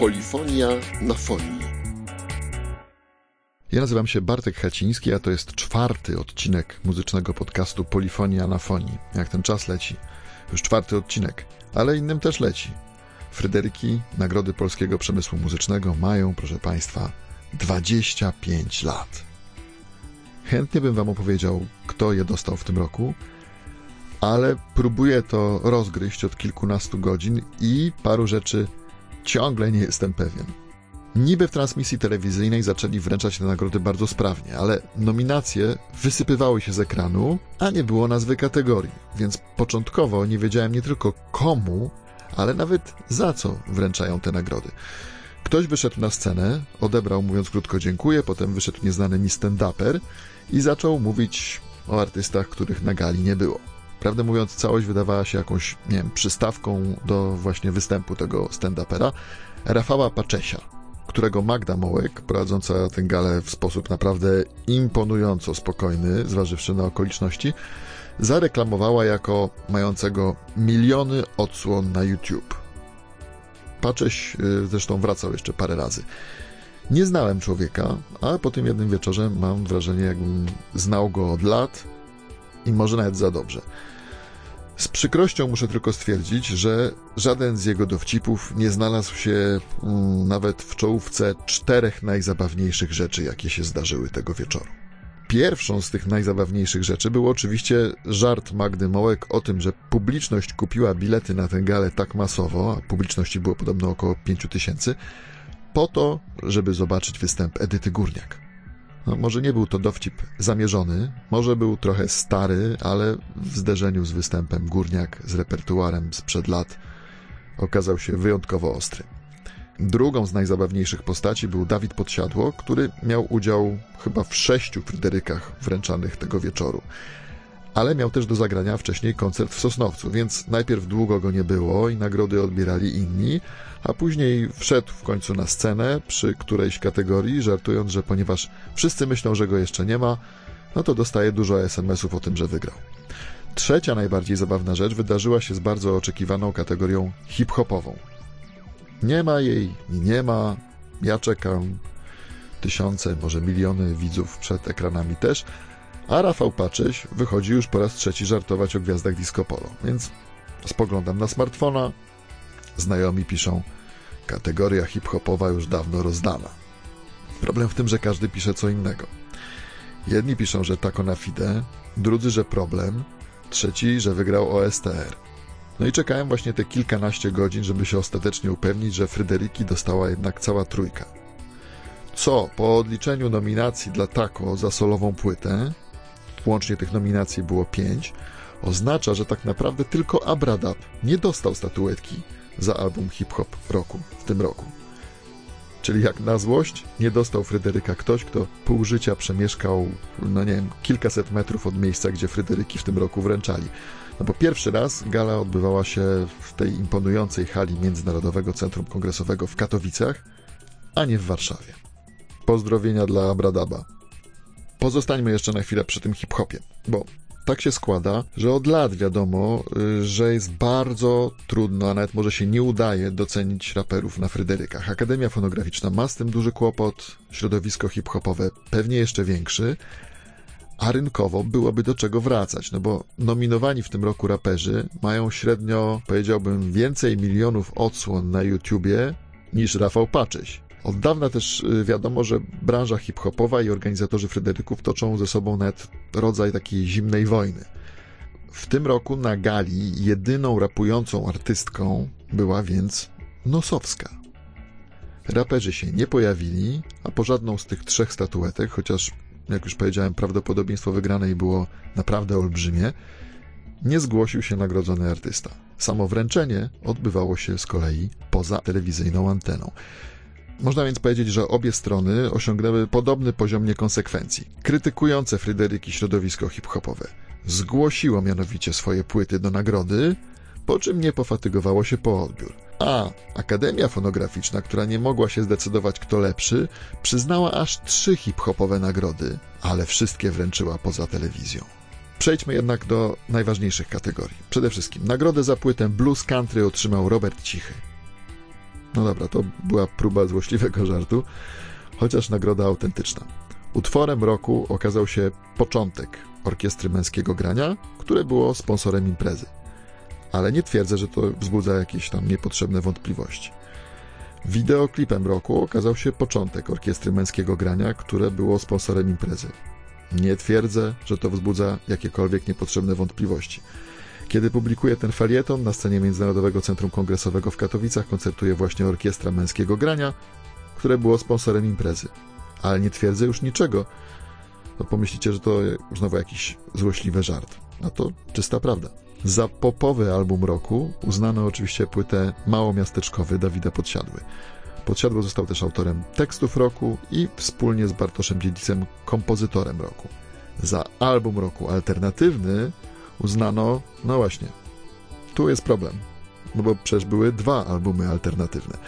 Polifonia na fonii. Ja nazywam się Bartek Haciński, a to jest czwarty odcinek muzycznego podcastu Polifonia na fonii. Jak ten czas leci. Już czwarty odcinek, ale innym też leci. Fryderyki Nagrody Polskiego Przemysłu Muzycznego mają, proszę Państwa, 25 lat. Chętnie bym Wam opowiedział, kto je dostał w tym roku, ale próbuję to rozgryźć od kilkunastu godzin i paru rzeczy ciągle nie jestem pewien. Niby w transmisji telewizyjnej zaczęli wręczać te nagrody bardzo sprawnie, ale nominacje wysypywały się z ekranu, a nie było nazwy kategorii, więc początkowo nie wiedziałem nie tylko komu, ale nawet za co wręczają te nagrody. Ktoś wyszedł na scenę, odebrał mówiąc krótko dziękuję, potem wyszedł nieznany mi stand-uper i zaczął mówić o artystach, których na gali nie było. Prawdę mówiąc, całość wydawała się jakąś, nie wiem, przystawką do właśnie występu tego stand-upera, Rafała Paczesia, którego Magda Mołek, prowadząca tę galę w sposób naprawdę imponująco spokojny, zważywszy na okoliczności, zareklamowała jako mającego miliony odsłon na YouTube. Pacześ y, zresztą wracał jeszcze parę razy. Nie znałem człowieka, a po tym jednym wieczorze mam wrażenie, jakbym znał go od lat i może nawet za dobrze. Z przykrością muszę tylko stwierdzić, że żaden z jego dowcipów nie znalazł się mm, nawet w czołówce czterech najzabawniejszych rzeczy, jakie się zdarzyły tego wieczoru. Pierwszą z tych najzabawniejszych rzeczy był oczywiście żart Magdy Mołek o tym, że publiczność kupiła bilety na tę galę tak masowo, a publiczności było podobno około 5 tysięcy, po to, żeby zobaczyć występ Edyty Górniak. No, może nie był to dowcip zamierzony, może był trochę stary, ale w zderzeniu z występem Górniak z repertuarem sprzed lat okazał się wyjątkowo ostry. Drugą z najzabawniejszych postaci był Dawid Podsiadło, który miał udział chyba w sześciu Fryderykach wręczanych tego wieczoru. Ale miał też do zagrania wcześniej koncert w Sosnowcu, więc najpierw długo go nie było i nagrody odbierali inni, a później wszedł w końcu na scenę przy którejś kategorii, żartując, że ponieważ wszyscy myślą, że go jeszcze nie ma, no to dostaje dużo SMS-ów o tym, że wygrał. Trzecia najbardziej zabawna rzecz wydarzyła się z bardzo oczekiwaną kategorią hip-hopową. Nie ma jej nie ma. Ja czekam. Tysiące, może miliony widzów przed ekranami też. A Rafał Paczyś wychodzi już po raz trzeci żartować o gwiazdach disco polo. Więc spoglądam na smartfona. Znajomi piszą, kategoria hip-hopowa już dawno rozdana. Problem w tym, że każdy pisze co innego. Jedni piszą, że tako na fide, drudzy, że problem, trzeci, że wygrał OSTR. No i czekałem właśnie te kilkanaście godzin, żeby się ostatecznie upewnić, że Fryderyki dostała jednak cała trójka. Co po odliczeniu nominacji dla Tako za solową płytę, łącznie tych nominacji było pięć, oznacza, że tak naprawdę tylko Abradab nie dostał statuetki za album hip-hop roku w tym roku. Czyli jak na złość nie dostał Fryderyka ktoś, kto pół życia przemieszkał, no nie wiem, kilkaset metrów od miejsca, gdzie Fryderyki w tym roku wręczali. No bo pierwszy raz gala odbywała się w tej imponującej hali Międzynarodowego Centrum Kongresowego w Katowicach, a nie w Warszawie. Pozdrowienia dla Abradaba. Pozostańmy jeszcze na chwilę przy tym hip-hopie, bo tak się składa, że od lat wiadomo, y, że jest bardzo trudno, a nawet może się nie udaje docenić raperów na Fryderykach. Akademia Fonograficzna ma z tym duży kłopot, środowisko hip-hopowe pewnie jeszcze większy, a rynkowo byłoby do czego wracać, no bo nominowani w tym roku raperzy mają średnio, powiedziałbym, więcej milionów odsłon na YouTubie niż Rafał Paczyś. Od dawna też y, wiadomo, że branża hip-hopowa i organizatorzy Fryderyków toczą ze sobą nawet rodzaj takiej zimnej wojny. W tym roku na gali jedyną rapującą artystką była więc Nosowska. Raperzy się nie pojawili, a po żadną z tych trzech statuetek, chociaż jak już powiedziałem, prawdopodobieństwo wygranej było naprawdę olbrzymie, nie zgłosił się nagrodzony artysta. Samo wręczenie odbywało się z kolei poza telewizyjną anteną. Można więc powiedzieć, że obie strony osiągnęły podobny poziom niekonsekwencji. Krytykujące Fryderyki środowisko hip-hopowe zgłosiło mianowicie swoje płyty do nagrody, po czym nie pofatygowało się po odbiór. A Akademia Fonograficzna, która nie mogła się zdecydować kto lepszy, przyznała aż trzy hip-hopowe nagrody, ale wszystkie wręczyła poza telewizją. Przejdźmy jednak do najważniejszych kategorii. Przede wszystkim nagrodę za płytę Blues Country otrzymał Robert Cichy. No dobra, to była próba złośliwego żartu, chociaż nagroda autentyczna. Utworem roku okazał się początek orkiestry męskiego grania, które było sponsorem imprezy. Ale nie twierdzę, że to wzbudza jakieś tam niepotrzebne wątpliwości. Wideoklipem roku okazał się początek orkiestry męskiego grania, które było sponsorem imprezy. Nie twierdzę, że to wzbudza jakiekolwiek niepotrzebne wątpliwości. Kiedy publikuję ten felieton, na scenie Międzynarodowego Centrum Kongresowego w Katowicach koncertuje właśnie orkiestra męskiego grania, które było sponsorem imprezy. Ale nie twierdzę już niczego. No pomyślicie, że to znowu jakiś złośliwy żart. A to czysta prawda. Za popowy album roku uznano oczywiście płytę Małomiasteczkowy Dawida Podsiadły. Podsiadły został też autorem tekstów roku i wspólnie z Bartoszem Dziedzicem kompozytorem roku. Za album roku alternatywny uznano, no właśnie, tu jest problem, no bo przecież były dwa albumy alternatywne.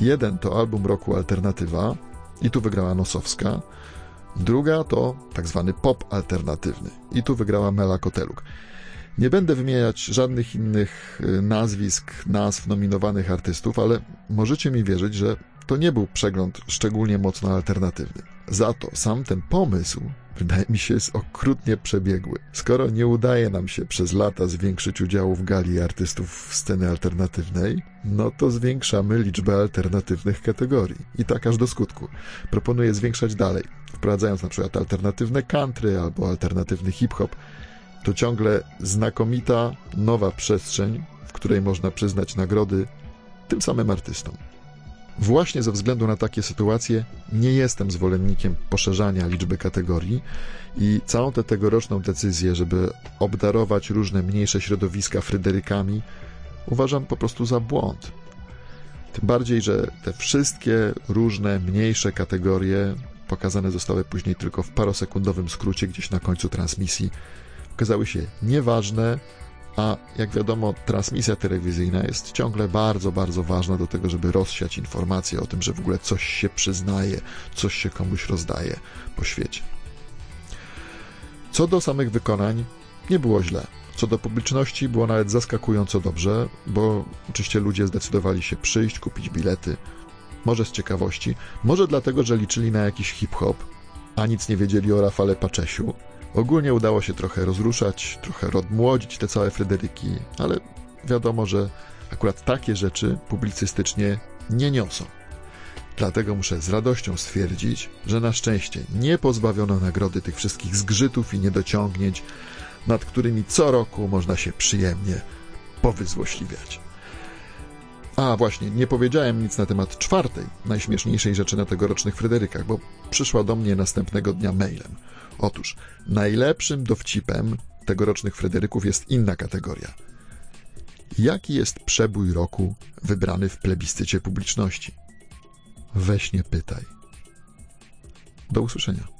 Jeden to album roku Alternatywa i tu wygrała Nosowska, druga to tak zwany pop alternatywny i tu wygrała Mela Koteluk. Nie będę wymieniać żadnych innych y, nazwisk, nazw nominowanych artystów, ale możecie mi wierzyć, że to nie był przegląd szczególnie mocno alternatywny. Za to sam ten pomysł wydaje mi się jest okrutnie przebiegły. Skoro nie udaje nam się przez lata zwiększyć udziału w gali artystów sceny alternatywnej, no to zwiększamy liczbę alternatywnych kategorii. I tak aż do skutku. Proponuję zwiększać dalej, wprowadzając na przykład alternatywne country albo alternatywny hip-hop. To ciągle znakomita, nowa przestrzeń, w której można przyznać nagrody tym samym artystom. Właśnie ze względu na takie sytuacje nie jestem zwolennikiem poszerzania liczby kategorii i całą tę tegoroczną decyzję, żeby obdarować różne mniejsze środowiska Fryderykami, uważam po prostu za błąd. Tym bardziej, że te wszystkie różne mniejsze kategorie pokazane zostały później tylko w parosekundowym skrócie gdzieś na końcu transmisji, okazały się nieważne, a jak wiadomo, transmisja telewizyjna jest ciągle bardzo, bardzo ważna do tego, żeby rozsiać informacje o tym, że w ogóle coś się przyznaje, coś się komuś rozdaje po świecie. Co do samych wykonań, nie było źle. Co do publiczności, było nawet zaskakująco dobrze, bo oczywiście ludzie zdecydowali się przyjść, kupić bilety. Może z ciekawości, może dlatego, że liczyli na jakiś hip-hop, a nic nie wiedzieli o Rafale Paczesiu, Ogólnie udało się trochę rozruszać, trochę odmłodzić te całe Fryderyki, ale wiadomo, że akurat takie rzeczy publicystycznie nie niosą. Dlatego muszę z radością stwierdzić, że na szczęście nie pozbawiono nagrody tych wszystkich zgrzytów i niedociągnięć, nad którymi co roku można się przyjemnie powyzłośliwiać. A właśnie, nie powiedziałem nic na temat czwartej, najśmieszniejszej rzeczy na tegorocznych Fryderykach, bo przyszła do mnie następnego dnia mailem. Otóż najlepszym dowcipem tegorocznych Fryderyków jest inna kategoria. Jaki jest przebój roku wybrany w plebiscycie publiczności? Weź nie pytaj. Do usłyszenia.